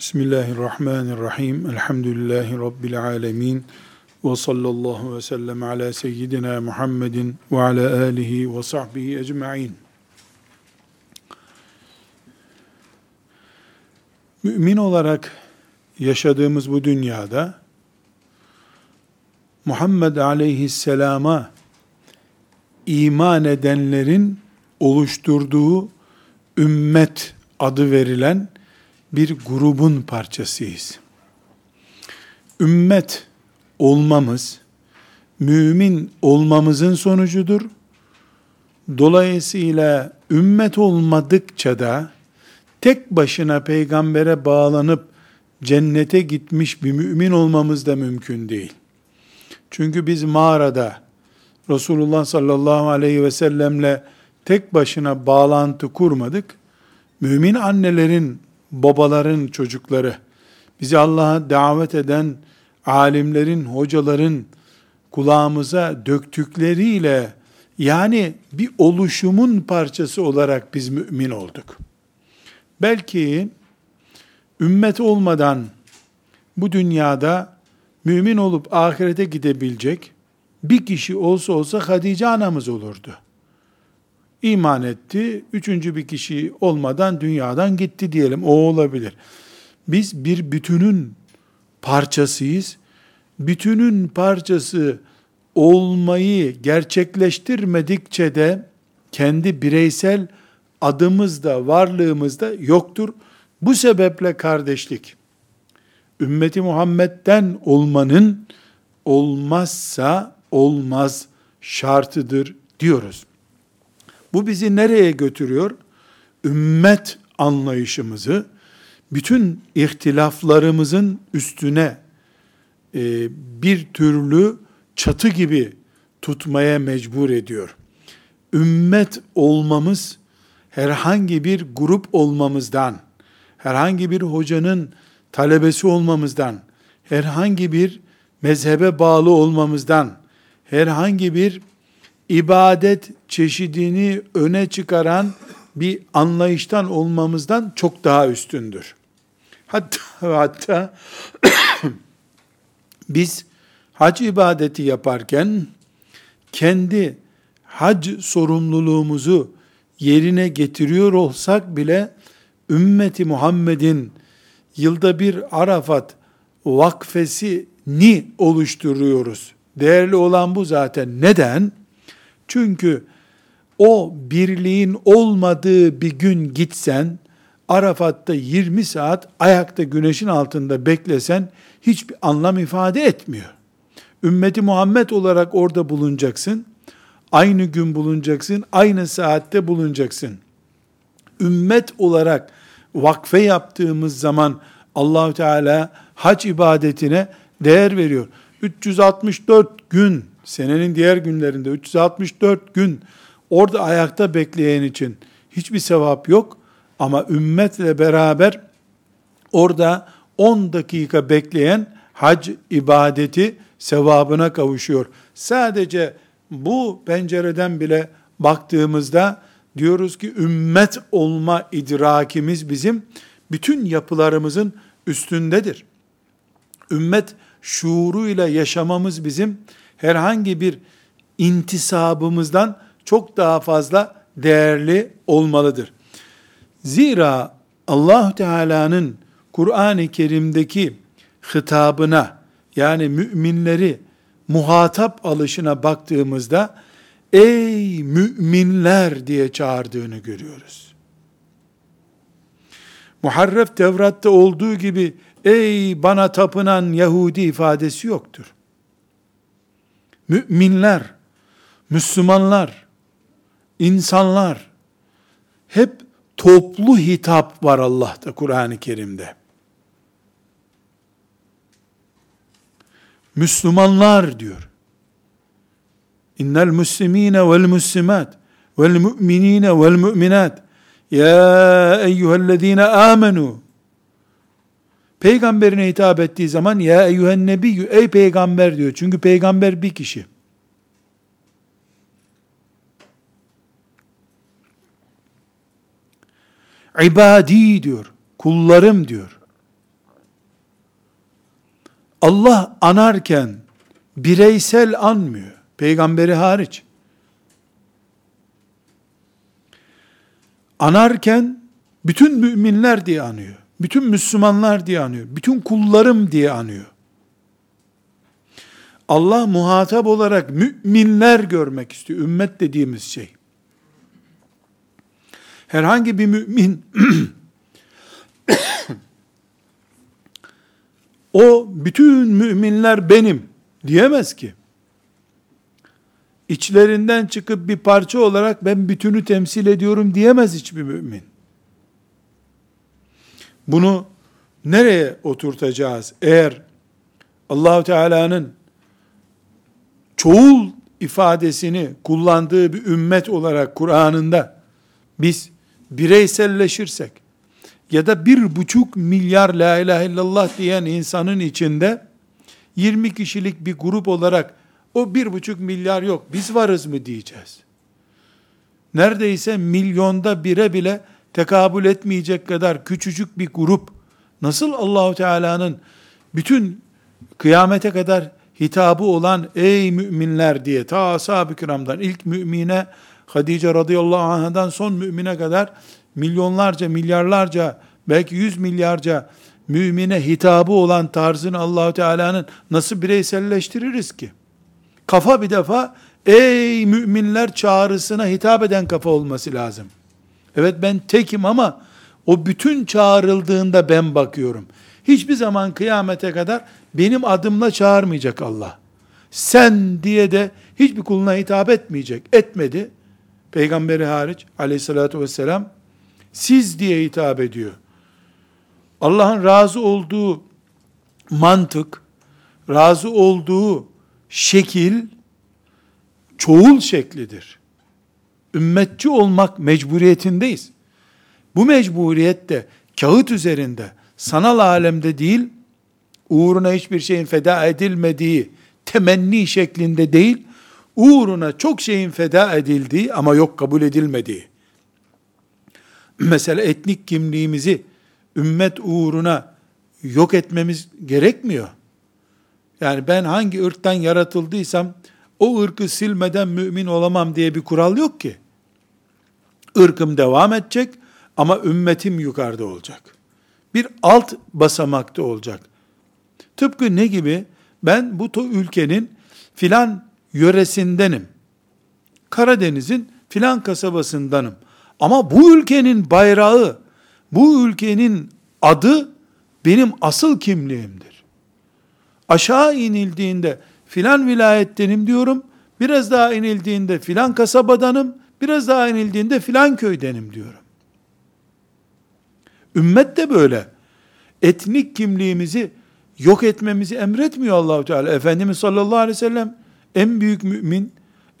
Bismillahirrahmanirrahim. Elhamdülillahi Rabbil alemin. Ve sallallahu ve sellem ala seyyidina Muhammedin ve ala alihi ve sahbihi ecma'in. Mümin olarak yaşadığımız bu dünyada Muhammed aleyhisselama iman edenlerin oluşturduğu ümmet adı verilen bir grubun parçasıyız. Ümmet olmamız, mümin olmamızın sonucudur. Dolayısıyla ümmet olmadıkça da tek başına peygambere bağlanıp cennete gitmiş bir mümin olmamız da mümkün değil. Çünkü biz mağarada Resulullah sallallahu aleyhi ve sellemle tek başına bağlantı kurmadık. Mümin annelerin babaların çocukları, bizi Allah'a davet eden alimlerin, hocaların kulağımıza döktükleriyle yani bir oluşumun parçası olarak biz mümin olduk. Belki ümmet olmadan bu dünyada mümin olup ahirete gidebilecek bir kişi olsa olsa Hadice anamız olurdu iman etti. Üçüncü bir kişi olmadan dünyadan gitti diyelim. O olabilir. Biz bir bütünün parçasıyız. Bütünün parçası olmayı gerçekleştirmedikçe de kendi bireysel adımız da varlığımız da yoktur. Bu sebeple kardeşlik, ümmeti Muhammed'den olmanın olmazsa olmaz şartıdır diyoruz. Bu bizi nereye götürüyor? Ümmet anlayışımızı bütün ihtilaflarımızın üstüne e, bir türlü çatı gibi tutmaya mecbur ediyor. Ümmet olmamız herhangi bir grup olmamızdan, herhangi bir hocanın talebesi olmamızdan, herhangi bir mezhebe bağlı olmamızdan, herhangi bir ibadet çeşidini öne çıkaran bir anlayıştan olmamızdan çok daha üstündür. Hatta hatta biz hac ibadeti yaparken kendi hac sorumluluğumuzu yerine getiriyor olsak bile ümmeti Muhammed'in yılda bir Arafat vakfesi ni oluşturuyoruz. Değerli olan bu zaten. Neden? Çünkü o birliğin olmadığı bir gün gitsen, Arafat'ta 20 saat ayakta güneşin altında beklesen hiçbir anlam ifade etmiyor. Ümmeti Muhammed olarak orada bulunacaksın. Aynı gün bulunacaksın, aynı saatte bulunacaksın. Ümmet olarak vakfe yaptığımız zaman Allahü Teala hac ibadetine değer veriyor. 364 gün senenin diğer günlerinde 364 gün orada ayakta bekleyen için hiçbir sevap yok ama ümmetle beraber orada 10 dakika bekleyen hac ibadeti sevabına kavuşuyor. Sadece bu pencereden bile baktığımızda diyoruz ki ümmet olma idrakimiz bizim bütün yapılarımızın üstündedir. Ümmet şuuruyla yaşamamız bizim herhangi bir intisabımızdan çok daha fazla değerli olmalıdır. Zira Allah Teala'nın Kur'an-ı Kerim'deki hitabına yani müminleri muhatap alışına baktığımızda ey müminler diye çağırdığını görüyoruz. Muharref Tevrat'ta olduğu gibi ey bana tapınan Yahudi ifadesi yoktur müminler, Müslümanlar, insanlar hep toplu hitap var Allah'ta Kur'an-ı Kerim'de. Müslümanlar diyor. İnnel muslimine vel muslimat vel mu'minine vel mu'minat ya eyyühellezine amenu Peygamberine hitap ettiği zaman ya eyyühen nebiyyü ey peygamber diyor. Çünkü peygamber bir kişi. İbadi diyor. Kullarım diyor. Allah anarken bireysel anmıyor. Peygamberi hariç. Anarken bütün müminler diye anıyor. Bütün Müslümanlar diye anıyor. Bütün kullarım diye anıyor. Allah muhatap olarak müminler görmek istiyor. Ümmet dediğimiz şey. Herhangi bir mümin o bütün müminler benim diyemez ki. İçlerinden çıkıp bir parça olarak ben bütünü temsil ediyorum diyemez hiçbir mümin. Bunu nereye oturtacağız? Eğer Allahu Teala'nın çoğul ifadesini kullandığı bir ümmet olarak Kur'an'ında biz bireyselleşirsek ya da bir buçuk milyar la ilahe illallah diyen insanın içinde 20 kişilik bir grup olarak o bir buçuk milyar yok biz varız mı diyeceğiz. Neredeyse milyonda bire bile tekabül etmeyecek kadar küçücük bir grup nasıl Allahu Teala'nın bütün kıyamete kadar hitabı olan ey müminler diye ta ashab-ı kiramdan ilk mümine Hadice radıyallahu anh'dan son mümine kadar milyonlarca, milyarlarca, belki yüz milyarca mümine hitabı olan tarzını Allahu Teala'nın nasıl bireyselleştiririz ki? Kafa bir defa ey müminler çağrısına hitap eden kafa olması lazım. Evet ben tekim ama o bütün çağrıldığında ben bakıyorum. Hiçbir zaman kıyamete kadar benim adımla çağırmayacak Allah. Sen diye de hiçbir kuluna hitap etmeyecek. Etmedi. Peygamberi hariç aleyhissalatü vesselam siz diye hitap ediyor. Allah'ın razı olduğu mantık, razı olduğu şekil çoğul şeklidir. Ümmetçi olmak mecburiyetindeyiz. Bu mecburiyet de kağıt üzerinde, sanal alemde değil, uğruna hiçbir şeyin feda edilmediği temenni şeklinde değil, uğruna çok şeyin feda edildiği ama yok kabul edilmediği. Mesela etnik kimliğimizi ümmet uğruna yok etmemiz gerekmiyor. Yani ben hangi ırktan yaratıldıysam o ırkı silmeden mümin olamam diye bir kural yok ki. Irkım devam edecek ama ümmetim yukarıda olacak. Bir alt basamakta olacak. Tıpkı ne gibi? Ben bu ülkenin filan yöresindenim. Karadeniz'in filan kasabasındanım. Ama bu ülkenin bayrağı, bu ülkenin adı benim asıl kimliğimdir. Aşağı inildiğinde filan vilayettenim diyorum, biraz daha inildiğinde filan kasabadanım, biraz daha inildiğinde filan köydenim diyorum. Ümmet de böyle. Etnik kimliğimizi yok etmemizi emretmiyor Allahu Teala. Efendimiz sallallahu aleyhi ve sellem en büyük mümin,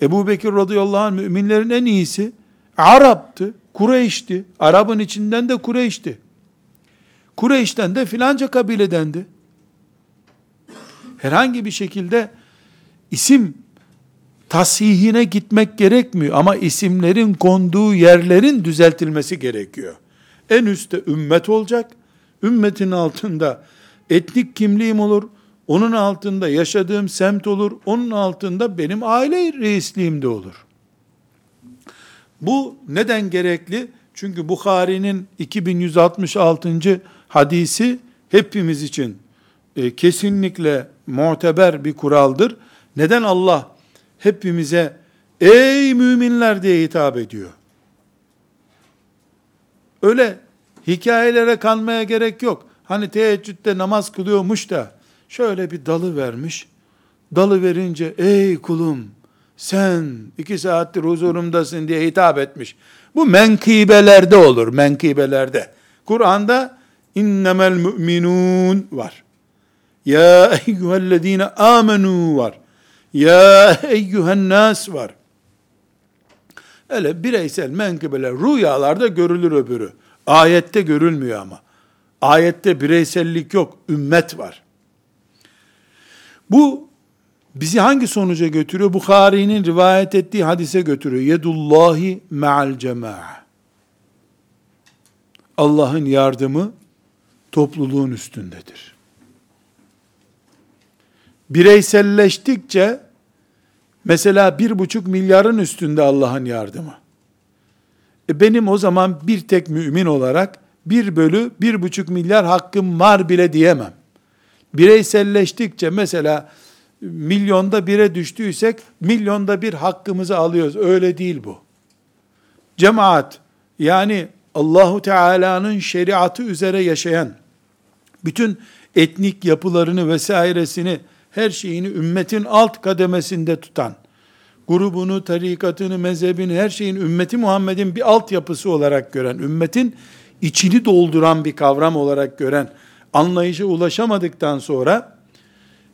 Ebu Bekir radıyallahu anh müminlerin en iyisi, Arap'tı, Kureyş'ti. Arap'ın içinden de Kureyş'ti. Kureyş'ten de filanca kabiledendi. Herhangi bir şekilde isim tasihine gitmek gerekmiyor ama isimlerin konduğu yerlerin düzeltilmesi gerekiyor. En üstte ümmet olacak. Ümmetin altında etnik kimliğim olur. Onun altında yaşadığım semt olur. Onun altında benim aile reisliğim de olur. Bu neden gerekli? Çünkü Bukhari'nin 2166. hadisi hepimiz için e, kesinlikle muteber bir kuraldır. Neden Allah hepimize ey müminler diye hitap ediyor? Öyle hikayelere kanmaya gerek yok. Hani teheccüde namaz kılıyormuş da şöyle bir dalı vermiş. Dalı verince ey kulum sen iki saattir huzurumdasın diye hitap etmiş. Bu menkibelerde olur, menkibelerde. Kur'an'da innemel müminun var. Ya eyyühellezine amenu var. Ya eyyühen nas var. Öyle bireysel menkıbeler rüyalarda görülür öbürü. Ayette görülmüyor ama. Ayette bireysellik yok, ümmet var. Bu bizi hangi sonuca götürüyor? Bukhari'nin rivayet ettiği hadise götürüyor. Yedullahi ma'al cema'a. Allah'ın yardımı topluluğun üstündedir. Bireyselleştikçe mesela bir buçuk milyarın üstünde Allah'ın yardımı. E benim o zaman bir tek mümin olarak bir bölü bir buçuk milyar hakkım var bile diyemem. Bireyselleştikçe mesela milyonda bire düştüysek milyonda bir hakkımızı alıyoruz. Öyle değil bu. Cemaat yani Allahu Teala'nın şeriatı üzere yaşayan bütün etnik yapılarını vesairesini her şeyini ümmetin alt kademesinde tutan grubunu, tarikatını, mezhebini, her şeyin ümmeti Muhammed'in bir altyapısı olarak gören, ümmetin içini dolduran bir kavram olarak gören anlayışa ulaşamadıktan sonra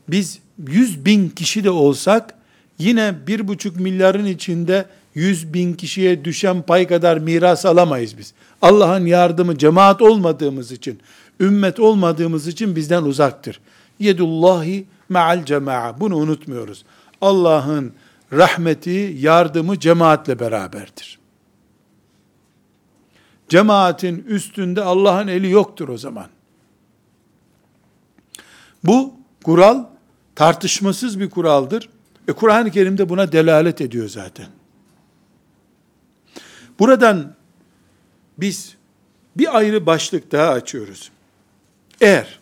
biz 100 bin kişi de olsak yine bir buçuk milyarın içinde 100 bin kişiye düşen pay kadar miras alamayız biz. Allah'ın yardımı cemaat olmadığımız için, ümmet olmadığımız için bizden uzaktır. Yedullahi ma'al cema'a. Bunu unutmuyoruz. Allah'ın rahmeti, yardımı cemaatle beraberdir. Cemaatin üstünde Allah'ın eli yoktur o zaman. Bu kural tartışmasız bir kuraldır. E Kur'an-ı Kerim'de buna delalet ediyor zaten. Buradan biz bir ayrı başlık daha açıyoruz. Eğer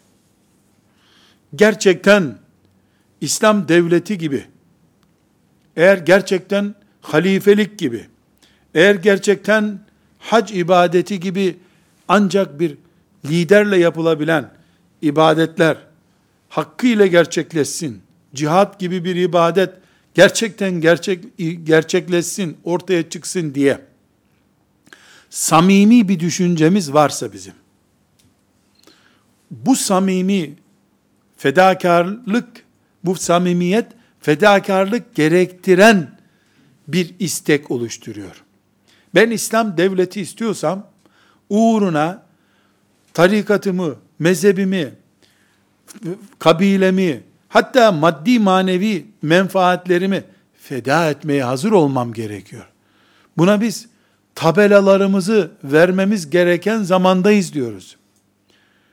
gerçekten İslam devleti gibi, eğer gerçekten halifelik gibi, eğer gerçekten hac ibadeti gibi ancak bir liderle yapılabilen ibadetler hakkıyla gerçekleşsin, cihat gibi bir ibadet gerçekten gerçek gerçekleşsin, ortaya çıksın diye samimi bir düşüncemiz varsa bizim, bu samimi fedakarlık, bu samimiyet fedakarlık gerektiren bir istek oluşturuyor. Ben İslam devleti istiyorsam, uğruna tarikatımı, mezhebimi, kabilemi, hatta maddi manevi menfaatlerimi feda etmeye hazır olmam gerekiyor. Buna biz tabelalarımızı vermemiz gereken zamandayız diyoruz.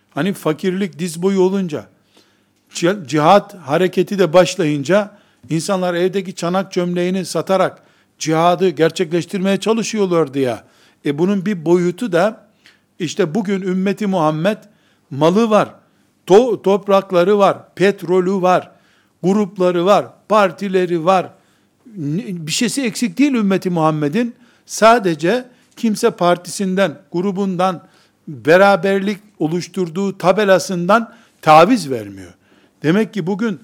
Hani fakirlik diz boyu olunca, cihat hareketi de başlayınca, insanlar evdeki çanak çömleğini satarak cihadı gerçekleştirmeye çalışıyorlardı ya. E bunun bir boyutu da, işte bugün ümmeti Muhammed malı var, to toprakları var, petrolü var, grupları var, partileri var. Bir şeysi eksik değil ümmeti Muhammed'in. Sadece kimse partisinden, grubundan, beraberlik oluşturduğu tabelasından taviz vermiyor. Demek ki bugün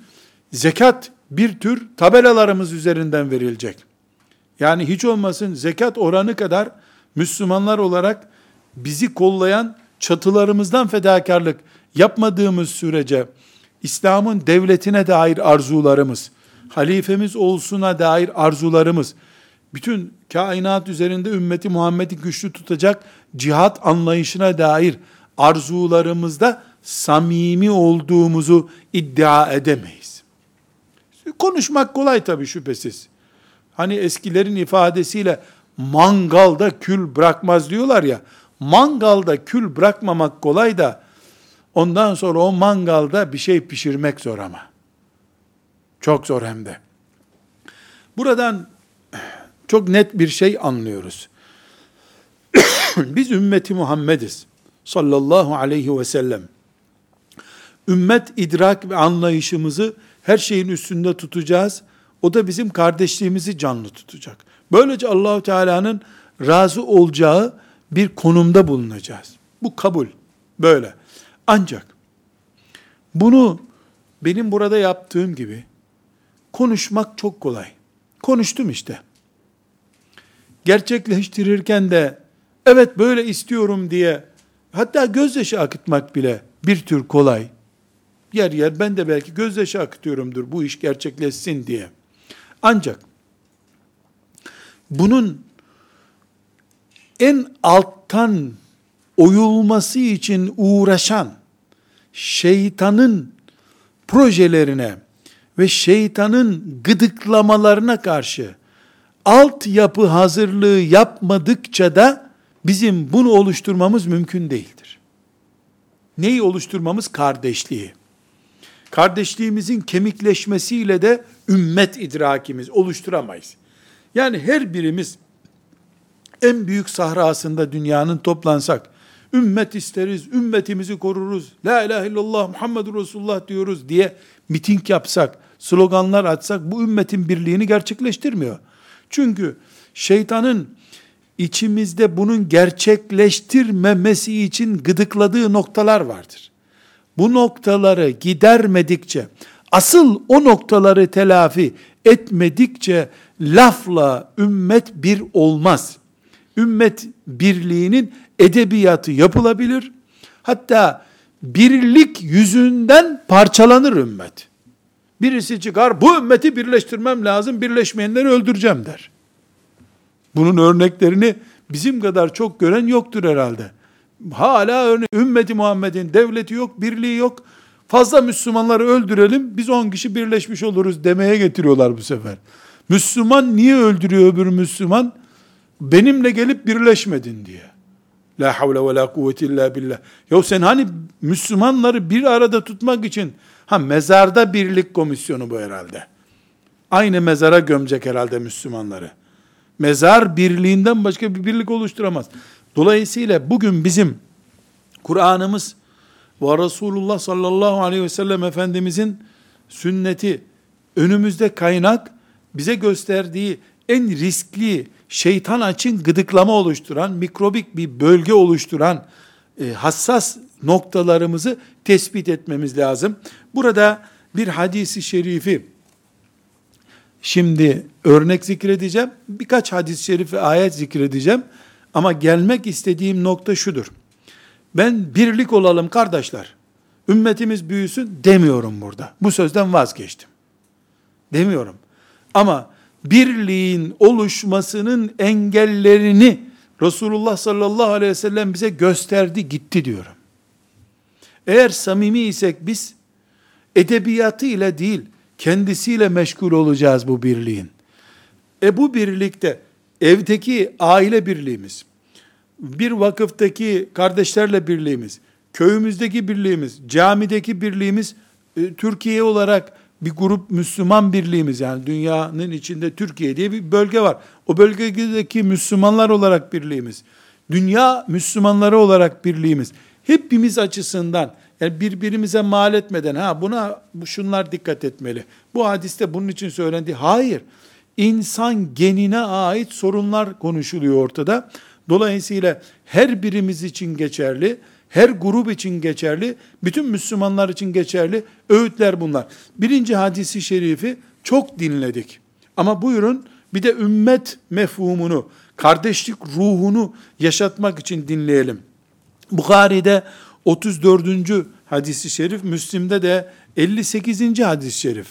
zekat bir tür tabelalarımız üzerinden verilecek. Yani hiç olmasın zekat oranı kadar Müslümanlar olarak bizi kollayan çatılarımızdan fedakarlık yapmadığımız sürece İslam'ın devletine dair arzularımız, halifemiz olsuna dair arzularımız, bütün kainat üzerinde ümmeti Muhammed'i güçlü tutacak cihat anlayışına dair arzularımızda samimi olduğumuzu iddia edemeyiz. Konuşmak kolay tabii şüphesiz. Hani eskilerin ifadesiyle mangalda kül bırakmaz diyorlar ya. Mangalda kül bırakmamak kolay da ondan sonra o mangalda bir şey pişirmek zor ama. Çok zor hem de. Buradan çok net bir şey anlıyoruz. Biz ümmeti Muhammediz sallallahu aleyhi ve sellem. Ümmet idrak ve anlayışımızı her şeyin üstünde tutacağız. O da bizim kardeşliğimizi canlı tutacak. Böylece Allahu Teala'nın razı olacağı bir konumda bulunacağız. Bu kabul. Böyle. Ancak bunu benim burada yaptığım gibi konuşmak çok kolay. Konuştum işte gerçekleştirirken de evet böyle istiyorum diye hatta gözyaşı akıtmak bile bir tür kolay. Yer yer ben de belki gözyaşı akıtıyorumdur bu iş gerçekleşsin diye. Ancak bunun en alttan oyulması için uğraşan şeytanın projelerine ve şeytanın gıdıklamalarına karşı altyapı hazırlığı yapmadıkça da bizim bunu oluşturmamız mümkün değildir. Neyi oluşturmamız? Kardeşliği. Kardeşliğimizin kemikleşmesiyle de ümmet idrakimiz oluşturamayız. Yani her birimiz en büyük sahrasında dünyanın toplansak, ümmet isteriz, ümmetimizi koruruz, la ilahe illallah Muhammedur Resulullah diyoruz diye miting yapsak, sloganlar atsak bu ümmetin birliğini gerçekleştirmiyor. Çünkü şeytanın içimizde bunun gerçekleştirmemesi için gıdıkladığı noktalar vardır. Bu noktaları gidermedikçe, asıl o noktaları telafi etmedikçe lafla ümmet bir olmaz. Ümmet birliğinin edebiyatı yapılabilir. Hatta birlik yüzünden parçalanır ümmet. Birisi çıkar, bu ümmeti birleştirmem lazım, birleşmeyenleri öldüreceğim der. Bunun örneklerini bizim kadar çok gören yoktur herhalde. Hala örnek, ümmeti Muhammed'in devleti yok, birliği yok. Fazla Müslümanları öldürelim, biz 10 kişi birleşmiş oluruz demeye getiriyorlar bu sefer. Müslüman niye öldürüyor öbür Müslüman? Benimle gelip birleşmedin diye. La havle ve la kuvvete illa billah. Ya sen hani Müslümanları bir arada tutmak için ha mezarda birlik komisyonu bu herhalde. Aynı mezara gömecek herhalde Müslümanları. Mezar birliğinden başka bir birlik oluşturamaz. Dolayısıyla bugün bizim Kur'an'ımız ve Resulullah sallallahu aleyhi ve sellem Efendimizin sünneti önümüzde kaynak bize gösterdiği en riskli şeytan açın gıdıklama oluşturan, mikrobik bir bölge oluşturan e, hassas noktalarımızı tespit etmemiz lazım. Burada bir hadisi şerifi şimdi örnek zikredeceğim. Birkaç hadis-i şerif ve ayet zikredeceğim. Ama gelmek istediğim nokta şudur. Ben birlik olalım kardeşler. Ümmetimiz büyüsün demiyorum burada. Bu sözden vazgeçtim. Demiyorum. Ama birliğin oluşmasının engellerini Resulullah sallallahu aleyhi ve sellem bize gösterdi gitti diyorum. Eğer samimi isek biz edebiyatı ile değil kendisiyle meşgul olacağız bu birliğin. E bu birlikte evdeki aile birliğimiz, bir vakıftaki kardeşlerle birliğimiz, köyümüzdeki birliğimiz, camideki birliğimiz, e, Türkiye olarak bir grup Müslüman birliğimiz yani dünyanın içinde Türkiye diye bir bölge var. O bölgedeki Müslümanlar olarak birliğimiz, dünya Müslümanları olarak birliğimiz, hepimiz açısından yani birbirimize mal etmeden ha buna şunlar dikkat etmeli. Bu hadiste bunun için söylendi. Hayır. İnsan genine ait sorunlar konuşuluyor ortada. Dolayısıyla her birimiz için geçerli her grup için geçerli, bütün Müslümanlar için geçerli öğütler bunlar. Birinci hadisi şerifi çok dinledik. Ama buyurun bir de ümmet mefhumunu, kardeşlik ruhunu yaşatmak için dinleyelim. Bukhari'de 34. hadisi şerif, Müslim'de de 58. hadis-i şerif.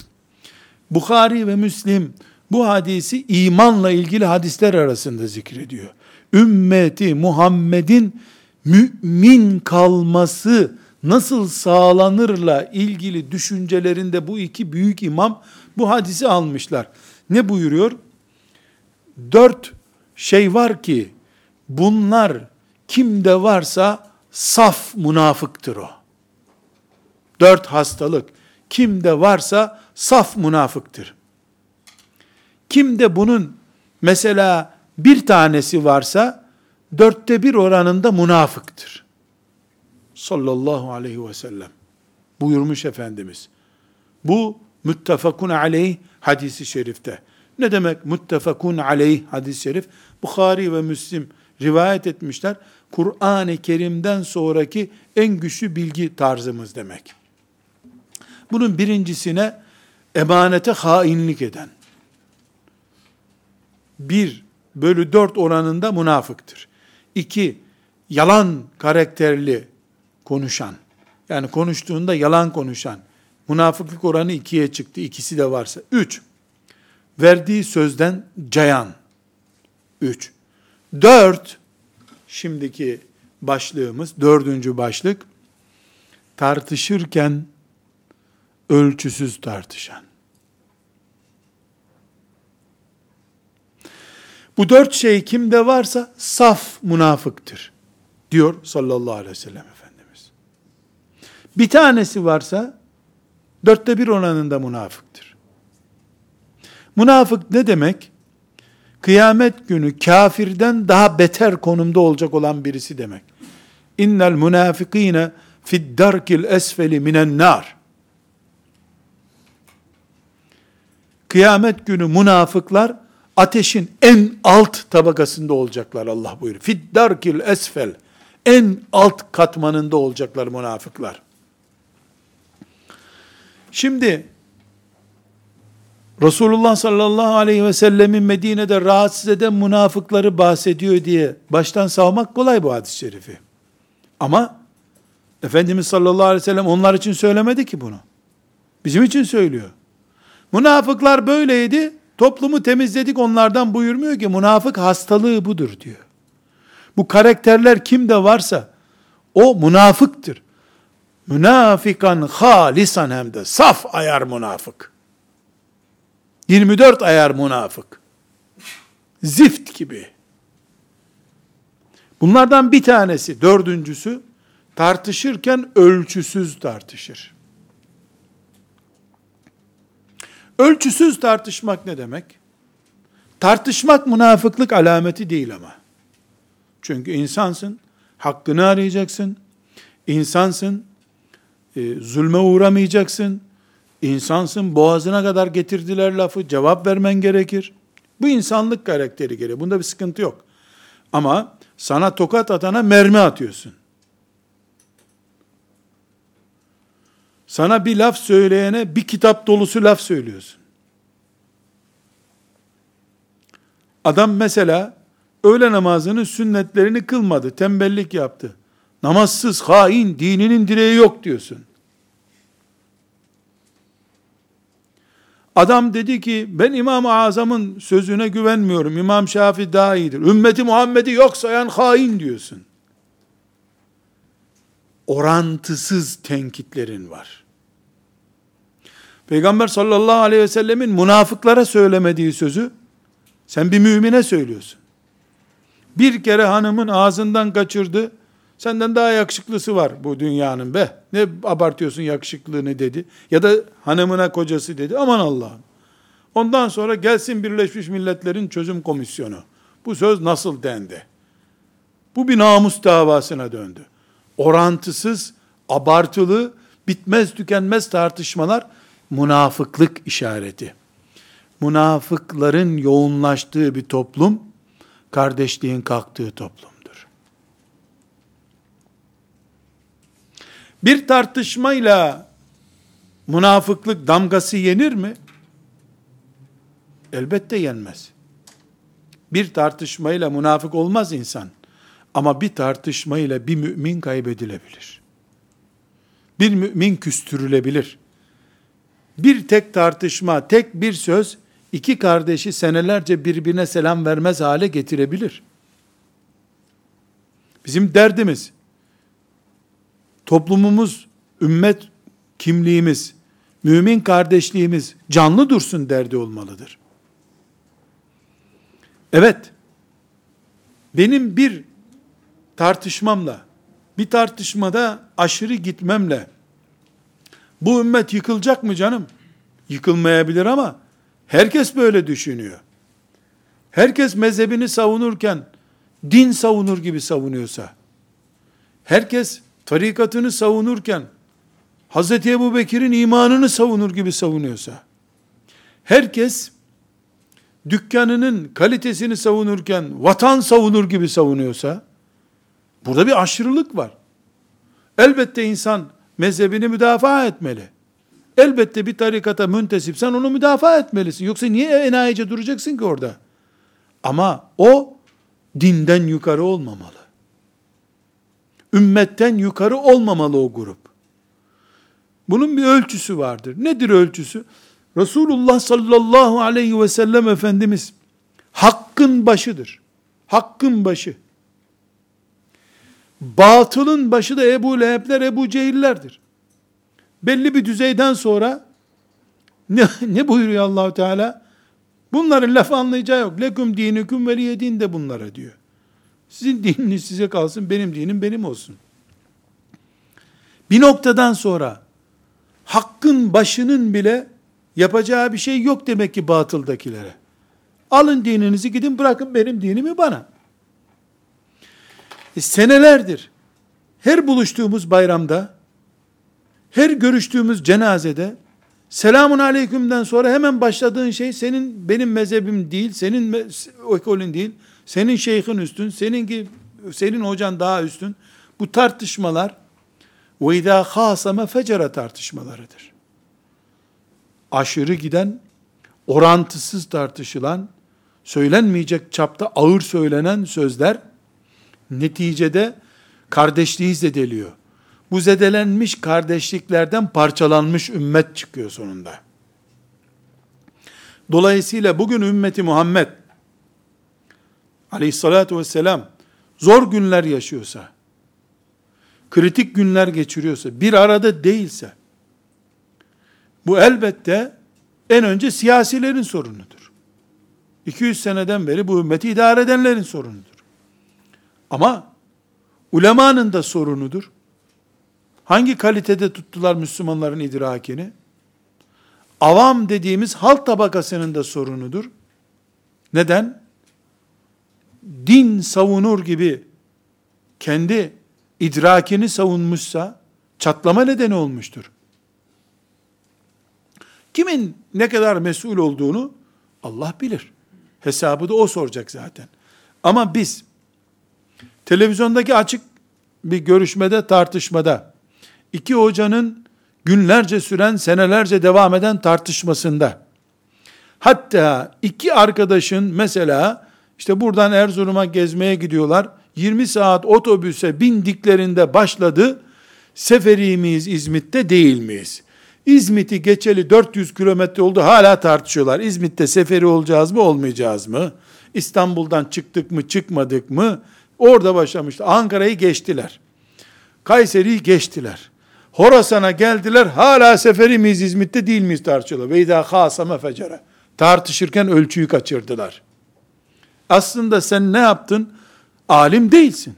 Bukhari ve Müslim bu hadisi imanla ilgili hadisler arasında zikrediyor. Ümmeti Muhammed'in mümin kalması nasıl sağlanırla ilgili düşüncelerinde bu iki büyük imam bu hadisi almışlar. Ne buyuruyor? Dört şey var ki bunlar kimde varsa saf münafıktır o. Dört hastalık kimde varsa saf münafıktır. Kimde bunun mesela bir tanesi varsa dörtte bir oranında münafıktır. Sallallahu aleyhi ve sellem. Buyurmuş Efendimiz. Bu müttefakun aleyh hadisi şerifte. Ne demek müttefakun aleyh hadis-i şerif? Bukhari ve Müslim rivayet etmişler. Kur'an-ı Kerim'den sonraki en güçlü bilgi tarzımız demek. Bunun birincisine emanete hainlik eden. Bir bölü dört oranında münafıktır. İki, yalan karakterli konuşan. Yani konuştuğunda yalan konuşan. Münafıklık oranı ikiye çıktı. ikisi de varsa. Üç, verdiği sözden cayan. Üç. Dört, şimdiki başlığımız, dördüncü başlık, tartışırken ölçüsüz tartışan. Bu dört şey kimde varsa saf münafıktır. Diyor sallallahu aleyhi ve sellem Efendimiz. Bir tanesi varsa dörtte bir oranında münafıktır. Münafık ne demek? Kıyamet günü kafirden daha beter konumda olacak olan birisi demek. İnnel münafikine fid darkil esfeli minen nar. Kıyamet günü münafıklar ateşin en alt tabakasında olacaklar Allah buyuruyor. Fid darkil esfel. En alt katmanında olacaklar münafıklar. Şimdi Resulullah sallallahu aleyhi ve sellemin Medine'de rahatsız eden münafıkları bahsediyor diye baştan savmak kolay bu hadis-i şerifi. Ama Efendimiz sallallahu aleyhi ve sellem onlar için söylemedi ki bunu. Bizim için söylüyor. Münafıklar böyleydi, toplumu temizledik onlardan buyurmuyor ki münafık hastalığı budur diyor. Bu karakterler kimde varsa o münafıktır. Münafikan halisan hem de saf ayar münafık. 24 ayar münafık. Zift gibi. Bunlardan bir tanesi, dördüncüsü, tartışırken ölçüsüz tartışır. Ölçüsüz tartışmak ne demek? Tartışmak münafıklık alameti değil ama. Çünkü insansın, hakkını arayacaksın, insansın, e, zulme uğramayacaksın, insansın, boğazına kadar getirdiler lafı, cevap vermen gerekir. Bu insanlık karakteri gereği, bunda bir sıkıntı yok. Ama sana tokat atana mermi atıyorsun. Sana bir laf söyleyene bir kitap dolusu laf söylüyorsun. Adam mesela öğle namazının sünnetlerini kılmadı, tembellik yaptı. Namazsız, hain, dininin direği yok diyorsun. Adam dedi ki ben İmam-ı Azam'ın sözüne güvenmiyorum. İmam Şafi daha iyidir. Ümmeti Muhammed'i yok sayan hain diyorsun. Orantısız tenkitlerin var. Peygamber sallallahu aleyhi ve sellemin münafıklara söylemediği sözü sen bir mümine söylüyorsun. Bir kere hanımın ağzından kaçırdı. Senden daha yakışıklısı var bu dünyanın be. Ne abartıyorsun yakışıklığını dedi. Ya da hanımına kocası dedi. Aman Allah'ım. Ondan sonra gelsin Birleşmiş Milletler'in çözüm komisyonu. Bu söz nasıl dendi? Bu bir namus davasına döndü. Orantısız, abartılı, bitmez tükenmez tartışmalar münafıklık işareti. Münafıkların yoğunlaştığı bir toplum, kardeşliğin kalktığı toplumdur. Bir tartışmayla münafıklık damgası yenir mi? Elbette yenmez. Bir tartışmayla münafık olmaz insan. Ama bir tartışmayla bir mümin kaybedilebilir. Bir mümin küstürülebilir. Bir tek tartışma, tek bir söz iki kardeşi senelerce birbirine selam vermez hale getirebilir. Bizim derdimiz, toplumumuz, ümmet kimliğimiz, mümin kardeşliğimiz canlı dursun derdi olmalıdır. Evet, benim bir tartışmamla, bir tartışmada aşırı gitmemle, bu ümmet yıkılacak mı canım? Yıkılmayabilir ama, Herkes böyle düşünüyor. Herkes mezhebini savunurken din savunur gibi savunuyorsa, herkes tarikatını savunurken Hz. Ebu Bekir'in imanını savunur gibi savunuyorsa, herkes dükkanının kalitesini savunurken vatan savunur gibi savunuyorsa, burada bir aşırılık var. Elbette insan mezhebini müdafaa etmeli. Elbette bir tarikata müntesipsen onu müdafaa etmelisin. Yoksa niye enayice duracaksın ki orada? Ama o dinden yukarı olmamalı. Ümmetten yukarı olmamalı o grup. Bunun bir ölçüsü vardır. Nedir ölçüsü? Resulullah sallallahu aleyhi ve sellem Efendimiz hakkın başıdır. Hakkın başı. Batılın başı da Ebu Leheb'ler, Ebu Cehillerdir belli bir düzeyden sonra ne, ne buyuruyor Allahu Teala? Bunların laf anlayacağı yok. Leküm dinüküm veliye din de bunlara diyor. Sizin dininiz size kalsın, benim dinim benim olsun. Bir noktadan sonra hakkın başının bile yapacağı bir şey yok demek ki batıldakilere. Alın dininizi gidin bırakın benim dinimi bana. E, senelerdir her buluştuğumuz bayramda, her görüştüğümüz cenazede selamun aleykümden sonra hemen başladığın şey senin benim mezhebim değil, senin ekolün değil, senin şeyhin üstün, seninki senin hocan daha üstün. Bu tartışmalar ve izâ khâsame fecere tartışmalarıdır. Aşırı giden, orantısız tartışılan, söylenmeyecek çapta ağır söylenen sözler neticede kardeşliği zedeliyor. Bu zedelenmiş kardeşliklerden parçalanmış ümmet çıkıyor sonunda. Dolayısıyla bugün ümmeti Muhammed aleyhissalatu vesselam zor günler yaşıyorsa, kritik günler geçiriyorsa, bir arada değilse, bu elbette en önce siyasilerin sorunudur. 200 seneden beri bu ümmeti idare edenlerin sorunudur. Ama ulemanın da sorunudur. Hangi kalitede tuttular Müslümanların idrakini? Avam dediğimiz halk tabakasının da sorunudur. Neden? Din savunur gibi kendi idrakini savunmuşsa çatlama nedeni olmuştur. Kimin ne kadar mesul olduğunu Allah bilir. Hesabı da o soracak zaten. Ama biz televizyondaki açık bir görüşmede, tartışmada iki hocanın günlerce süren, senelerce devam eden tartışmasında hatta iki arkadaşın mesela işte buradan Erzurum'a gezmeye gidiyorlar. 20 saat otobüse bindiklerinde başladı. Seferi miyiz İzmit'te değil miyiz? İzmit'i geçeli 400 kilometre oldu hala tartışıyorlar. İzmit'te seferi olacağız mı olmayacağız mı? İstanbul'dan çıktık mı çıkmadık mı? Orada başlamıştı. Ankara'yı geçtiler. Kayseri'yi geçtiler. Horasan'a geldiler. Hala seferi miyiz İzmit'te değil miyiz tartışıyorlar. Ve idâ khâsame fecere. Tartışırken ölçüyü kaçırdılar. Aslında sen ne yaptın? Alim değilsin.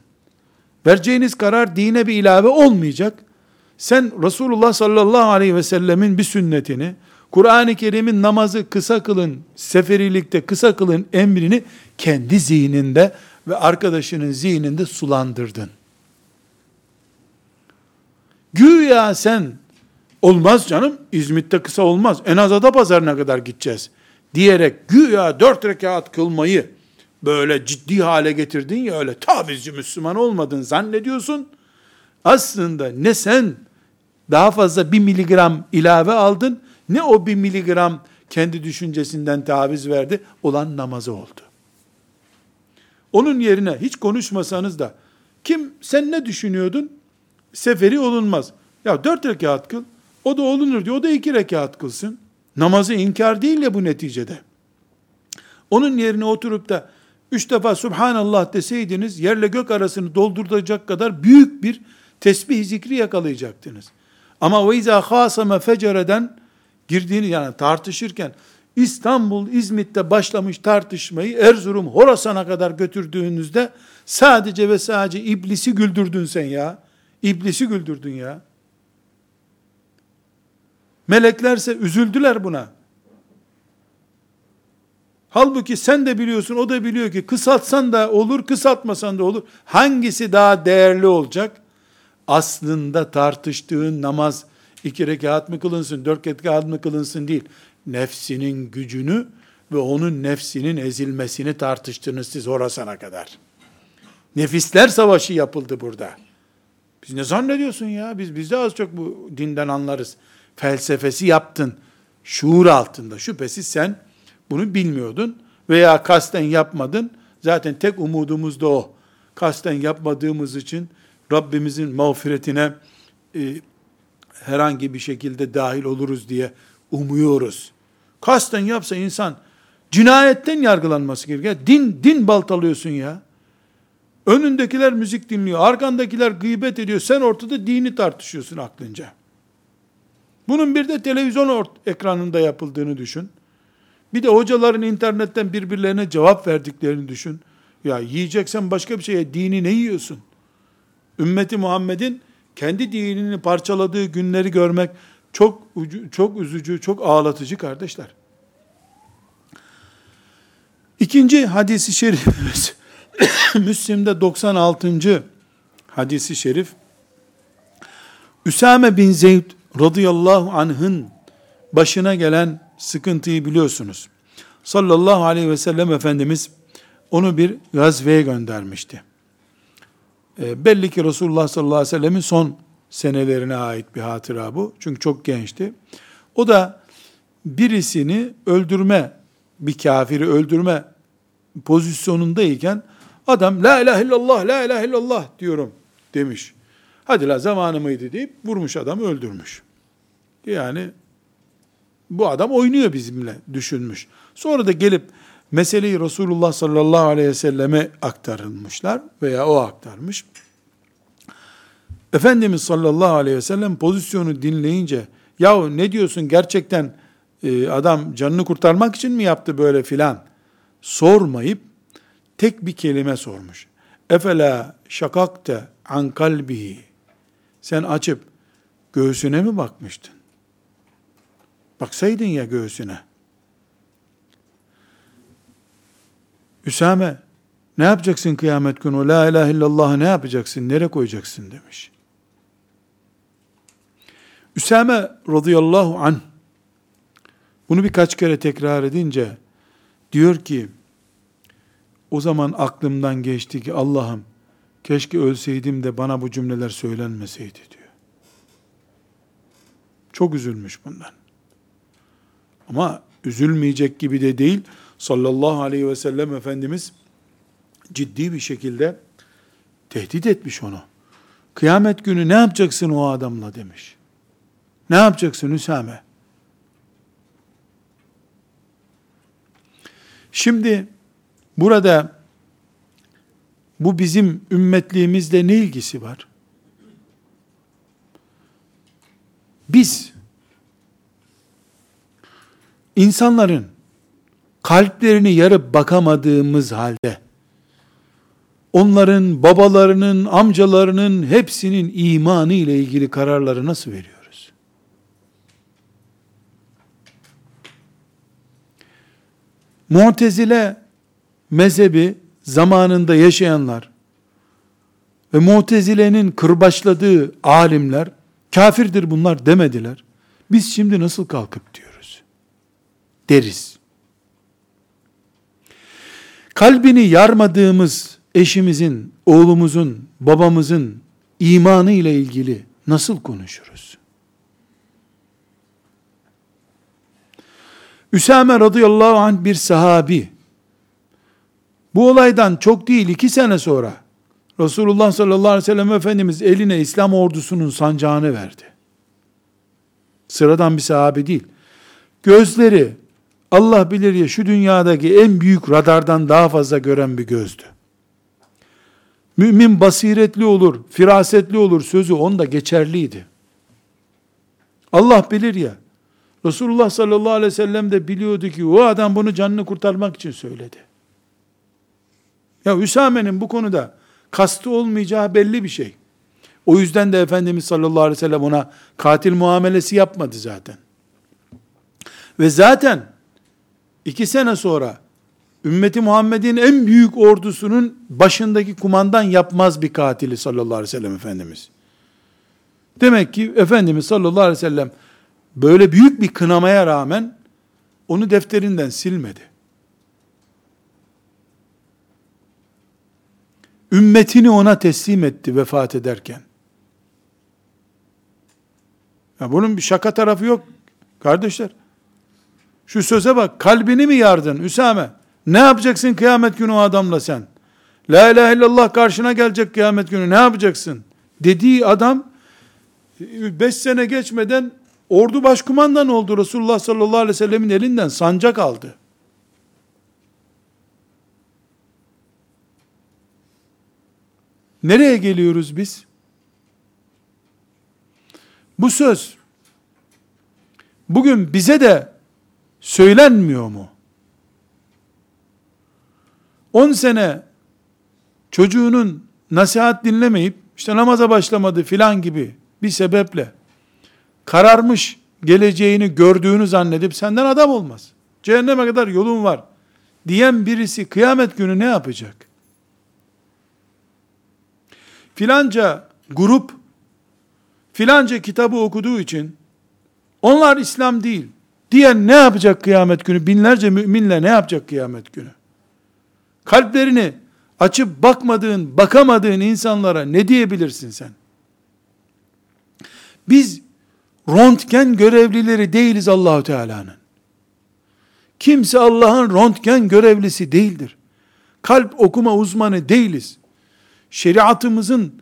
Vereceğiniz karar dine bir ilave olmayacak. Sen Resulullah sallallahu aleyhi ve sellemin bir sünnetini, Kur'an-ı Kerim'in namazı kısa kılın, seferilikte kısa kılın emrini kendi zihninde ve arkadaşının zihninde sulandırdın. Güya sen olmaz canım İzmit'te kısa olmaz en az ada pazarına kadar gideceğiz diyerek güya dört rekat kılmayı böyle ciddi hale getirdin ya öyle tavizci Müslüman olmadın zannediyorsun. Aslında ne sen daha fazla bir miligram ilave aldın ne o bir miligram kendi düşüncesinden taviz verdi olan namazı oldu. Onun yerine hiç konuşmasanız da kim sen ne düşünüyordun? Seferi olunmaz. Ya dört rekat kıl. O da olunur diyor. O da iki rekat kılsın. Namazı inkar değil ya bu neticede. Onun yerine oturup da üç defa Subhanallah deseydiniz yerle gök arasını dolduracak kadar büyük bir tesbih zikri yakalayacaktınız. Ama ve izâ khâsame fecereden girdiğini yani tartışırken İstanbul, İzmit'te başlamış tartışmayı Erzurum, Horasan'a kadar götürdüğünüzde sadece ve sadece iblisi güldürdün sen ya. İblisi güldürdün ya. Meleklerse üzüldüler buna. Halbuki sen de biliyorsun, o da biliyor ki kısaltsan da olur, kısaltmasan da olur. Hangisi daha değerli olacak? Aslında tartıştığın namaz iki rekat mı kılınsın, dört rekat mı kılınsın değil. Nefsinin gücünü ve onun nefsinin ezilmesini tartıştınız siz orasana kadar. Nefisler savaşı yapıldı burada. Biz ne zannediyorsun ya? Biz biz de az çok bu dinden anlarız. Felsefesi yaptın. Şuur altında. Şüphesiz sen bunu bilmiyordun veya kasten yapmadın. Zaten tek umudumuz da o. Kasten yapmadığımız için Rabbimizin mağfiretine e, herhangi bir şekilde dahil oluruz diye umuyoruz. Kasten yapsa insan cinayetten yargılanması gerekiyor. Din din baltalıyorsun ya. Önündekiler müzik dinliyor, arkandakiler gıybet ediyor. Sen ortada dini tartışıyorsun aklınca. Bunun bir de televizyon ekranında yapıldığını düşün. Bir de hocaların internetten birbirlerine cevap verdiklerini düşün. Ya yiyeceksen başka bir şeye dini ne yiyorsun? Ümmeti Muhammed'in kendi dinini parçaladığı günleri görmek Çok çok üzücü, çok ağlatıcı kardeşler. İkinci hadisi şerifimiz Müslim'de 96. hadisi şerif Üsame bin Zeyd radıyallahu anh'ın başına gelen sıkıntıyı biliyorsunuz. Sallallahu aleyhi ve sellem Efendimiz onu bir gazveye göndermişti. E, belli ki Resulullah sallallahu aleyhi ve sellemin son senelerine ait bir hatıra bu. Çünkü çok gençti. O da birisini öldürme, bir kafiri öldürme pozisyonundayken adam la ilahe illallah, la ilahe illallah diyorum demiş. Hadi la zamanı mıydı deyip vurmuş adamı öldürmüş. Yani bu adam oynuyor bizimle düşünmüş. Sonra da gelip meseleyi Resulullah sallallahu aleyhi ve selleme aktarılmışlar veya o aktarmış. Efendimiz sallallahu aleyhi ve sellem pozisyonu dinleyince yahu ne diyorsun gerçekten e, adam canını kurtarmak için mi yaptı böyle filan sormayıp tek bir kelime sormuş. Efela şakakte an kalbihi sen açıp göğsüne mi bakmıştın? Baksaydın ya göğsüne. Üsame ne yapacaksın kıyamet günü? La ilahe illallah'ı ne yapacaksın? Nereye koyacaksın demiş. Üsame radıyallahu an bunu birkaç kere tekrar edince diyor ki o zaman aklımdan geçti ki Allah'ım keşke ölseydim de bana bu cümleler söylenmeseydi diyor. Çok üzülmüş bundan. Ama üzülmeyecek gibi de değil. Sallallahu aleyhi ve sellem Efendimiz ciddi bir şekilde tehdit etmiş onu. Kıyamet günü ne yapacaksın o adamla demiş. Ne yapacaksın Hüsame? Şimdi burada bu bizim ümmetliğimizle ne ilgisi var? Biz insanların kalplerini yarıp bakamadığımız halde onların babalarının, amcalarının hepsinin imanı ile ilgili kararları nasıl veriyoruz? Mu'tezile mezhebi zamanında yaşayanlar ve Mu'tezile'nin kırbaçladığı alimler kafirdir bunlar demediler. Biz şimdi nasıl kalkıp diyoruz? Deriz. Kalbini yarmadığımız eşimizin, oğlumuzun, babamızın imanı ile ilgili nasıl konuşuruz? Üsame radıyallahu anh bir sahabi. Bu olaydan çok değil iki sene sonra Resulullah sallallahu aleyhi ve sellem Efendimiz eline İslam ordusunun sancağını verdi. Sıradan bir sahabe değil. Gözleri Allah bilir ya şu dünyadaki en büyük radardan daha fazla gören bir gözdü. Mümin basiretli olur, firasetli olur sözü onda geçerliydi. Allah bilir ya. Resulullah sallallahu aleyhi ve sellem de biliyordu ki o adam bunu canını kurtarmak için söyledi. Ya Üsame'nin bu konuda kastı olmayacağı belli bir şey. O yüzden de Efendimiz sallallahu aleyhi ve sellem ona katil muamelesi yapmadı zaten. Ve zaten iki sene sonra ümmeti Muhammed'in en büyük ordusunun başındaki kumandan yapmaz bir katili sallallahu aleyhi ve sellem Efendimiz. Demek ki Efendimiz sallallahu aleyhi ve sellem böyle büyük bir kınamaya rağmen onu defterinden silmedi. Ümmetini ona teslim etti vefat ederken. Ya bunun bir şaka tarafı yok kardeşler. Şu söze bak, kalbini mi yardın Üsame? Ne yapacaksın kıyamet günü o adamla sen? La ilahe illallah karşına gelecek kıyamet günü ne yapacaksın? Dediği adam, beş sene geçmeden ordu başkumandan oldu Resulullah sallallahu aleyhi ve sellemin elinden sancak aldı. Nereye geliyoruz biz? Bu söz bugün bize de söylenmiyor mu? 10 sene çocuğunun nasihat dinlemeyip işte namaza başlamadı filan gibi bir sebeple kararmış geleceğini gördüğünü zannedip senden adam olmaz. Cehenneme kadar yolun var diyen birisi kıyamet günü ne yapacak? Filanca grup filanca kitabı okuduğu için onlar İslam değil diyen ne yapacak kıyamet günü? Binlerce müminle ne yapacak kıyamet günü? Kalplerini açıp bakmadığın, bakamadığın insanlara ne diyebilirsin sen? Biz röntgen görevlileri değiliz Allahu Teala'nın. Kimse Allah'ın röntgen görevlisi değildir. Kalp okuma uzmanı değiliz. Şeriatımızın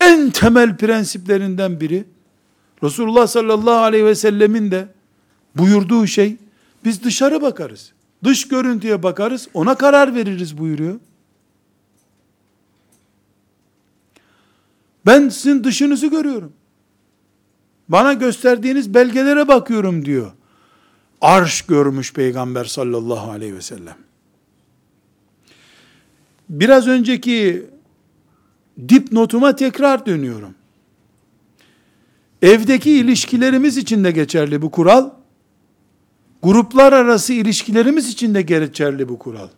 en temel prensiplerinden biri Resulullah sallallahu aleyhi ve sellemin de buyurduğu şey biz dışarı bakarız. Dış görüntüye bakarız, ona karar veririz buyuruyor. Ben sizin dışınızı görüyorum. Bana gösterdiğiniz belgelere bakıyorum diyor. Arş görmüş Peygamber sallallahu aleyhi ve sellem. Biraz önceki dipnotuma tekrar dönüyorum. Evdeki ilişkilerimiz için de geçerli bu kural. Gruplar arası ilişkilerimiz için de geçerli bu kural.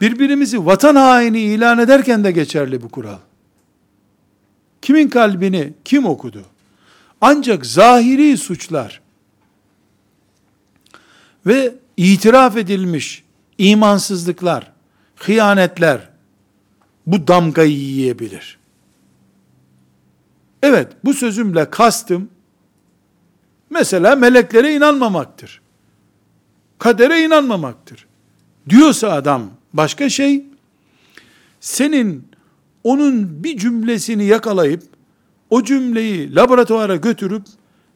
Birbirimizi vatan haini ilan ederken de geçerli bu kural. Kimin kalbini kim okudu? Ancak zahiri suçlar ve itiraf edilmiş imansızlıklar, hıyanetler bu damgayı yiyebilir. Evet, bu sözümle kastım mesela meleklere inanmamaktır. Kadere inanmamaktır. Diyorsa adam başka şey, senin onun bir cümlesini yakalayıp, o cümleyi laboratuvara götürüp,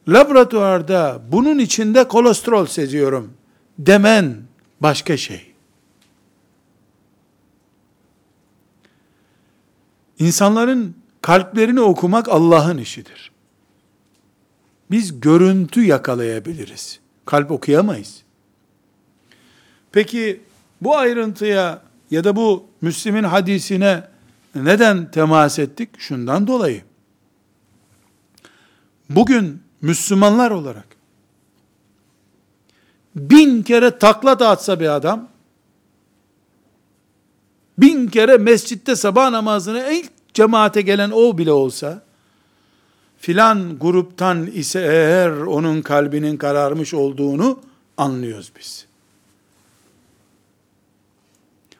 laboratuvarda bunun içinde kolesterol seziyorum demen başka şey. İnsanların kalplerini okumak Allah'ın işidir. Biz görüntü yakalayabiliriz. Kalp okuyamayız. Peki bu ayrıntıya ya da bu Müslim'in hadisine neden temas ettik? Şundan dolayı. Bugün Müslümanlar olarak bin kere takla da bir adam, bin kere mescitte sabah namazına ilk cemaate gelen o bile olsa, filan gruptan ise eğer onun kalbinin kararmış olduğunu anlıyoruz biz.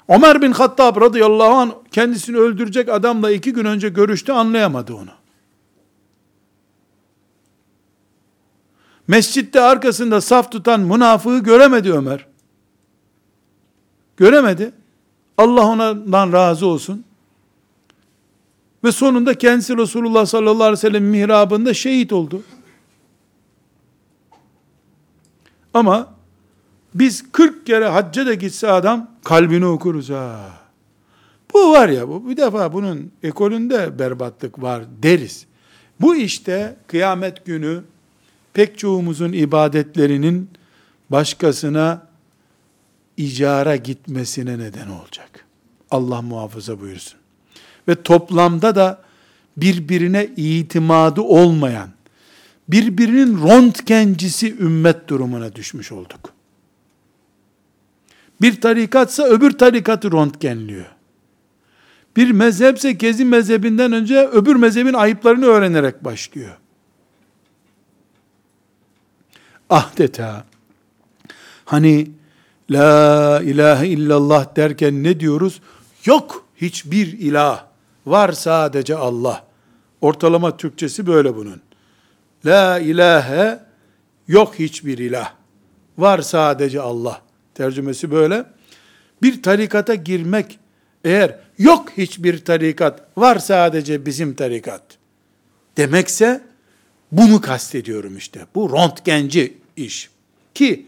Ömer bin Hattab radıyallahu anh kendisini öldürecek adamla iki gün önce görüştü anlayamadı onu. Mescitte arkasında saf tutan münafığı göremedi Ömer. Göremedi. Allah ondan razı olsun. Ve sonunda kendisi Resulullah sallallahu aleyhi ve sellem mihrabında şehit oldu. Ama biz 40 kere hacca da gitse adam kalbini okuruz ha. Bu var ya bu bir defa bunun ekolünde berbatlık var deriz. Bu işte kıyamet günü pek çoğumuzun ibadetlerinin başkasına icara gitmesine neden olacak. Allah muhafaza buyursun. Ve toplamda da birbirine itimadı olmayan, birbirinin röntgencisi ümmet durumuna düşmüş olduk. Bir tarikatsa öbür tarikatı röntgenliyor. Bir mezhepse kezi mezhebinden önce öbür mezhebin ayıplarını öğrenerek başlıyor. Adeta hani la ilahe illallah derken ne diyoruz? Yok hiçbir ilah. Var sadece Allah. Ortalama Türkçesi böyle bunun. La ilahe yok hiçbir ilah. Var sadece Allah. Tercümesi böyle. Bir tarikata girmek eğer yok hiçbir tarikat, var sadece bizim tarikat demekse bunu kastediyorum işte. Bu röntgenci iş. Ki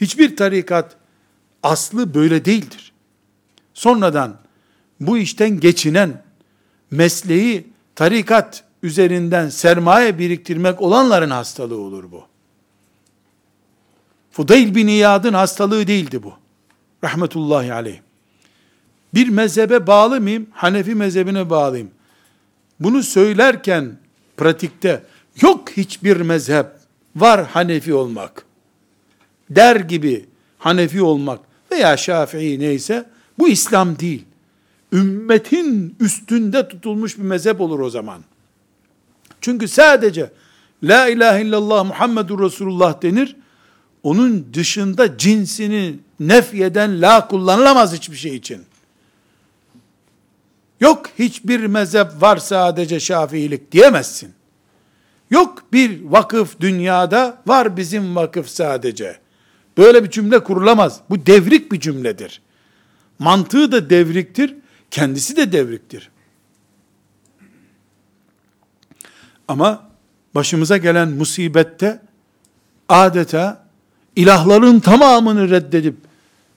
hiçbir tarikat aslı böyle değildir. Sonradan bu işten geçinen mesleği tarikat üzerinden sermaye biriktirmek olanların hastalığı olur bu. Fudayl bin İyad'ın hastalığı değildi bu. Rahmetullahi aleyh. Bir mezhebe bağlı mıyım? Hanefi mezhebine bağlıyım. bunu söylerken pratikte yok hiçbir mezhep var Hanefi olmak der gibi Hanefi olmak veya Şafii neyse bu İslam değil. Ümmetin üstünde tutulmuş bir mezhep olur o zaman. Çünkü sadece La ilahe illallah Muhammedur Resulullah denir. Onun dışında cinsini nefyeden la kullanılamaz hiçbir şey için. Yok hiçbir mezhep var sadece şafiilik diyemezsin. Yok bir vakıf dünyada var bizim vakıf sadece. Böyle bir cümle kurulamaz. Bu devrik bir cümledir. Mantığı da devriktir, kendisi de devriktir. Ama başımıza gelen musibette adeta ilahların tamamını reddedip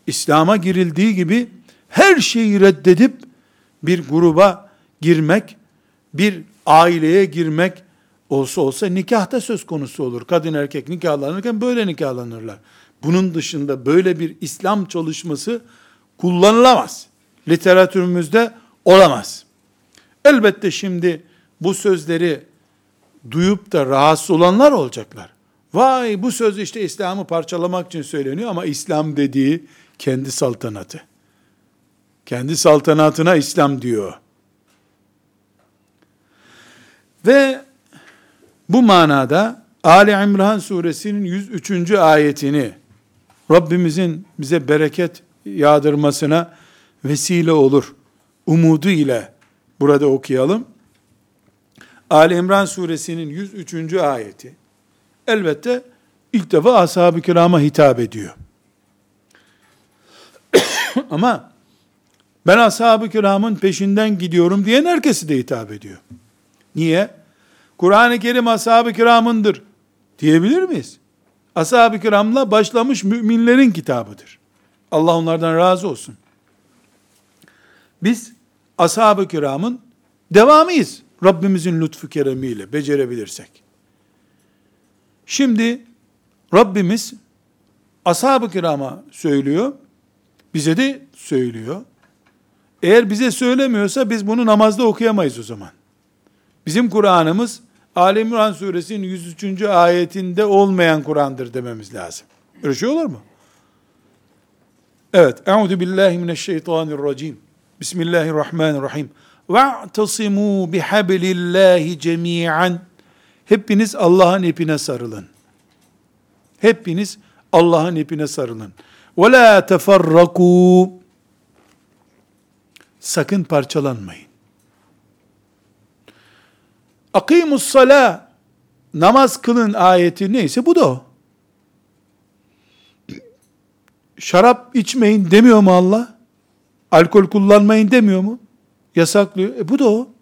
İslam'a girildiği gibi her şeyi reddedip bir gruba girmek, bir aileye girmek olsa olsa nikahta söz konusu olur. Kadın erkek nikahlanırken böyle nikahlanırlar. Bunun dışında böyle bir İslam çalışması kullanılamaz. Literatürümüzde olamaz. Elbette şimdi bu sözleri duyup da rahatsız olanlar olacaklar. Vay bu söz işte İslam'ı parçalamak için söyleniyor ama İslam dediği kendi saltanatı. Kendi saltanatına İslam diyor. Ve bu manada Ali İmran suresinin 103. ayetini Rabbimizin bize bereket yağdırmasına vesile olur. Umudu ile burada okuyalım. Ali İmran suresinin 103. ayeti elbette ilk defa ashab-ı kirama hitap ediyor. Ama ben ashab-ı kiramın peşinden gidiyorum diyen herkesi de hitap ediyor. Niye? Kur'an-ı Kerim ashab-ı kiramındır diyebilir miyiz? Ashab-ı kiramla başlamış müminlerin kitabıdır. Allah onlardan razı olsun. Biz ashab-ı kiramın devamıyız. Rabbimizin lütfu keremiyle becerebilirsek. Şimdi Rabbimiz ashab-ı kirama söylüyor. Bize de söylüyor. Eğer bize söylemiyorsa biz bunu namazda okuyamayız o zaman. Bizim Kur'an'ımız Ali İmran suresinin 103. ayetinde olmayan Kur'an'dır dememiz lazım. Öyle şey olur mu? Evet. Euzu billahi mineşşeytanirracim. Bismillahirrahmanirrahim. Ve'tasimu bihablillahi cemi'an. Hepiniz Allah'ın ipine sarılın. Hepiniz Allah'ın ipine sarılın. Ve la teferraku. Sakın parçalanmayın. Akimus sala namaz kılın ayeti neyse bu da o. Şarap içmeyin demiyor mu Allah? Alkol kullanmayın demiyor mu? Yasaklıyor. E bu da o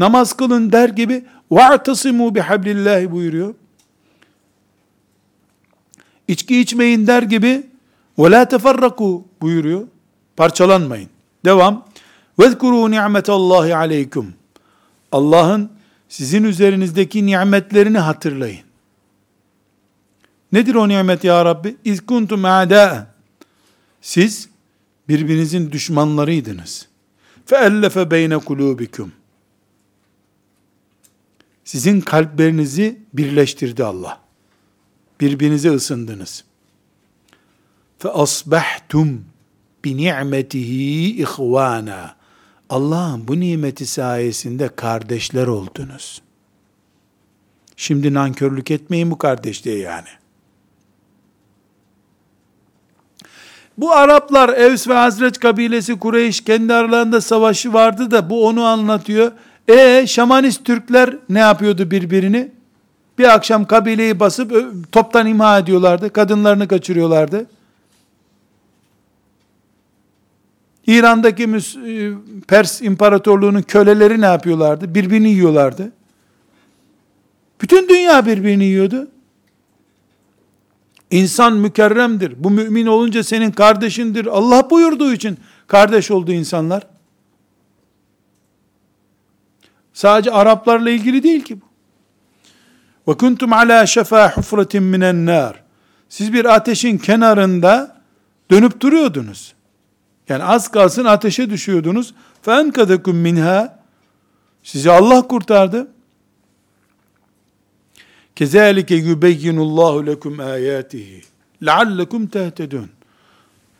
Namaz kılın der gibi وَاَعْتَصِمُوا بِحَبْلِ buyuruyor. İçki içmeyin der gibi وَلَا تَفَرَّقُوا buyuruyor. Parçalanmayın. Devam. وَذْكُرُوا نِعْمَةَ اللّٰهِ عَلَيْكُمْ Allah'ın sizin üzerinizdeki nimetlerini hatırlayın. Nedir o nimet ya Rabbi? İz kuntum a'da'a. Siz birbirinizin düşmanlarıydınız. Feellefe beyne kulubikum. sizin kalplerinizi birleştirdi Allah. Birbirinize ısındınız. Fe asbahtum bi ni'metihi ihvana. Allah'ın bu nimeti sayesinde kardeşler oldunuz. Şimdi nankörlük etmeyin bu kardeşliğe yani. Bu Araplar Evs ve Hazreç kabilesi Kureyş kendi aralarında savaşı vardı da bu onu anlatıyor. E şamanist Türkler ne yapıyordu birbirini? Bir akşam kabileyi basıp toptan imha ediyorlardı. Kadınlarını kaçırıyorlardı. İran'daki e, Pers İmparatorluğu'nun köleleri ne yapıyorlardı? Birbirini yiyorlardı. Bütün dünya birbirini yiyordu. İnsan mükerremdir. Bu mümin olunca senin kardeşindir. Allah buyurduğu için kardeş oldu insanlar. Sadece Araplarla ilgili değil ki bu. Ve kuntum ala şefa hufratin minen nar. Siz bir ateşin kenarında dönüp duruyordunuz. Yani az kalsın ateşe düşüyordunuz. Fenkadakum minha. Sizi Allah kurtardı. Kezalike yubeyyinullahu lekum ayatihi. Leallekum tehtedun.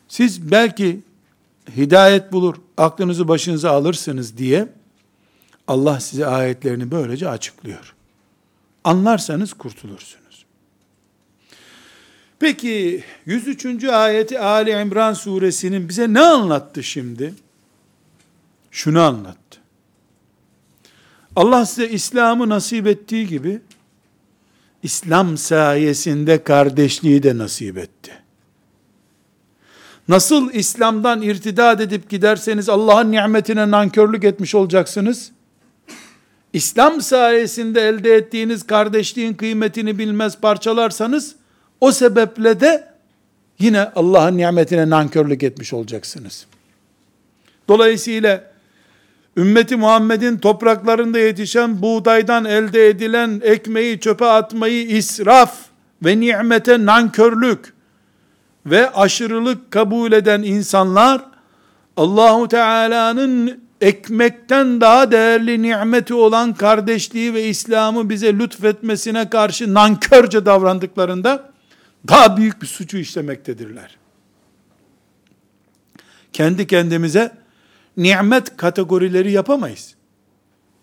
Siz belki hidayet bulur, aklınızı başınıza alırsınız diye Allah size ayetlerini böylece açıklıyor. Anlarsanız kurtulursunuz. Peki 103. ayeti Ali İmran suresinin bize ne anlattı şimdi? Şunu anlattı. Allah size İslam'ı nasip ettiği gibi İslam sayesinde kardeşliği de nasip etti. Nasıl İslam'dan irtidad edip giderseniz Allah'ın nimetine nankörlük etmiş olacaksınız. İslam sayesinde elde ettiğiniz kardeşliğin kıymetini bilmez parçalarsanız o sebeple de yine Allah'ın nimetine nankörlük etmiş olacaksınız. Dolayısıyla ümmeti Muhammed'in topraklarında yetişen buğdaydan elde edilen ekmeği çöpe atmayı israf ve nimete nankörlük ve aşırılık kabul eden insanlar Allahu Teala'nın ekmekten daha değerli nimeti olan kardeşliği ve İslam'ı bize lütfetmesine karşı nankörce davrandıklarında daha büyük bir suçu işlemektedirler. Kendi kendimize nimet kategorileri yapamayız.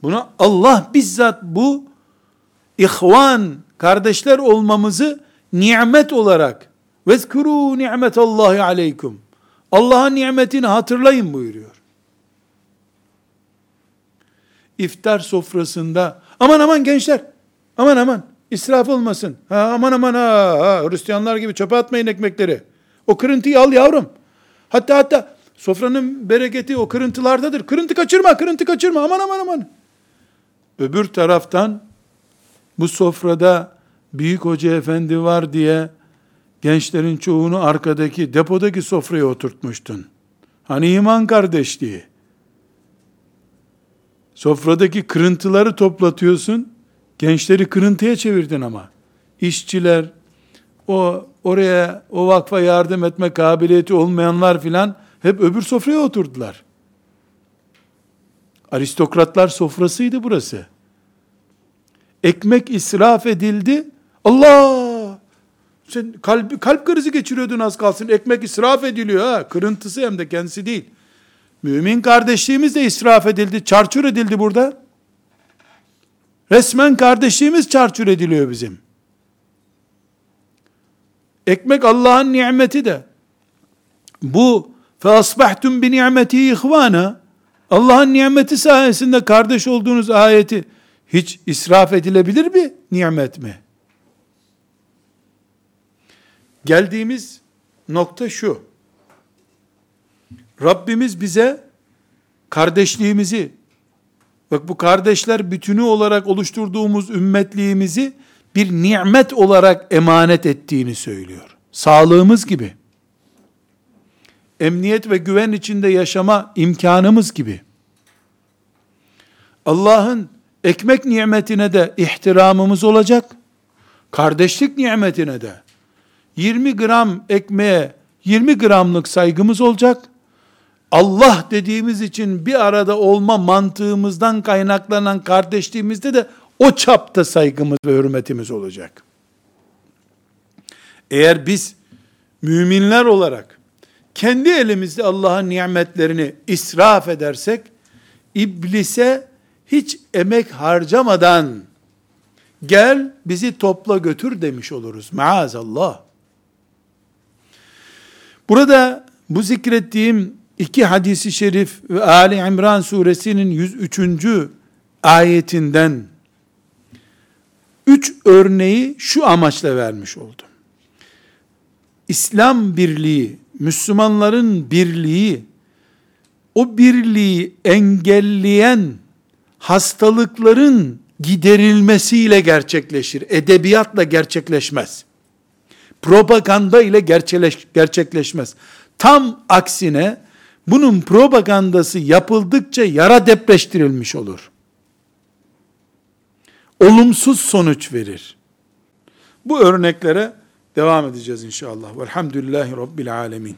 Buna Allah bizzat bu ihvan, kardeşler olmamızı nimet olarak vezkuru nimetallahi aleykum. Allah'ın nimetini hatırlayın buyuruyor. İftar sofrasında aman aman gençler aman aman israf olmasın. Ha, aman aman ha, ha Hristiyanlar gibi çöpe atmayın ekmekleri. O kırıntıyı al yavrum. Hatta hatta Sofranın bereketi o kırıntılardadır. Kırıntı kaçırma, kırıntı kaçırma. Aman aman aman. Öbür taraftan bu sofrada büyük hoca efendi var diye gençlerin çoğunu arkadaki depodaki sofraya oturtmuştun. Hani iman kardeşliği. Sofradaki kırıntıları toplatıyorsun. Gençleri kırıntıya çevirdin ama. İşçiler, o oraya o vakfa yardım etme kabiliyeti olmayanlar filan hep öbür sofraya oturdular. Aristokratlar sofrasıydı burası. Ekmek israf edildi. Allah! Sen kalp, kalp krizi geçiriyordun az kalsın. Ekmek israf ediliyor ha. Kırıntısı hem de kendisi değil. Mümin kardeşliğimiz de israf edildi. Çarçur edildi burada. Resmen kardeşliğimiz çarçur ediliyor bizim. Ekmek Allah'ın nimeti de. Bu فَاصْبَحْتُمْ بِنِعْمَتِهِ اِخْوَانًا Allah'ın nimeti sayesinde kardeş olduğunuz ayeti hiç israf edilebilir bir nimet mi? Geldiğimiz nokta şu. Rabbimiz bize kardeşliğimizi, bak bu kardeşler bütünü olarak oluşturduğumuz ümmetliğimizi bir nimet olarak emanet ettiğini söylüyor. Sağlığımız gibi. Emniyet ve güven içinde yaşama imkanımız gibi, Allah'ın ekmek nimetine de ihtiramımız olacak, kardeşlik nimetine de. 20 gram ekmeğe 20 gramlık saygımız olacak, Allah dediğimiz için bir arada olma mantığımızdan kaynaklanan kardeşliğimizde de o çapta saygımız ve hürmetimiz olacak. Eğer biz müminler olarak kendi elimizde Allah'ın nimetlerini israf edersek, iblise hiç emek harcamadan, gel bizi topla götür demiş oluruz. Maazallah. Burada bu zikrettiğim iki hadisi şerif ve Ali İmran suresinin 103. ayetinden üç örneği şu amaçla vermiş oldum. İslam birliği Müslümanların birliği, o birliği engelleyen hastalıkların giderilmesiyle gerçekleşir. Edebiyatla gerçekleşmez. Propaganda ile gerçekleşmez. Tam aksine bunun propagandası yapıldıkça yara depreştirilmiş olur. Olumsuz sonuç verir. Bu örneklere Devam edeceğiz inşallah. Velhamdülillahi Rabbil Alemin.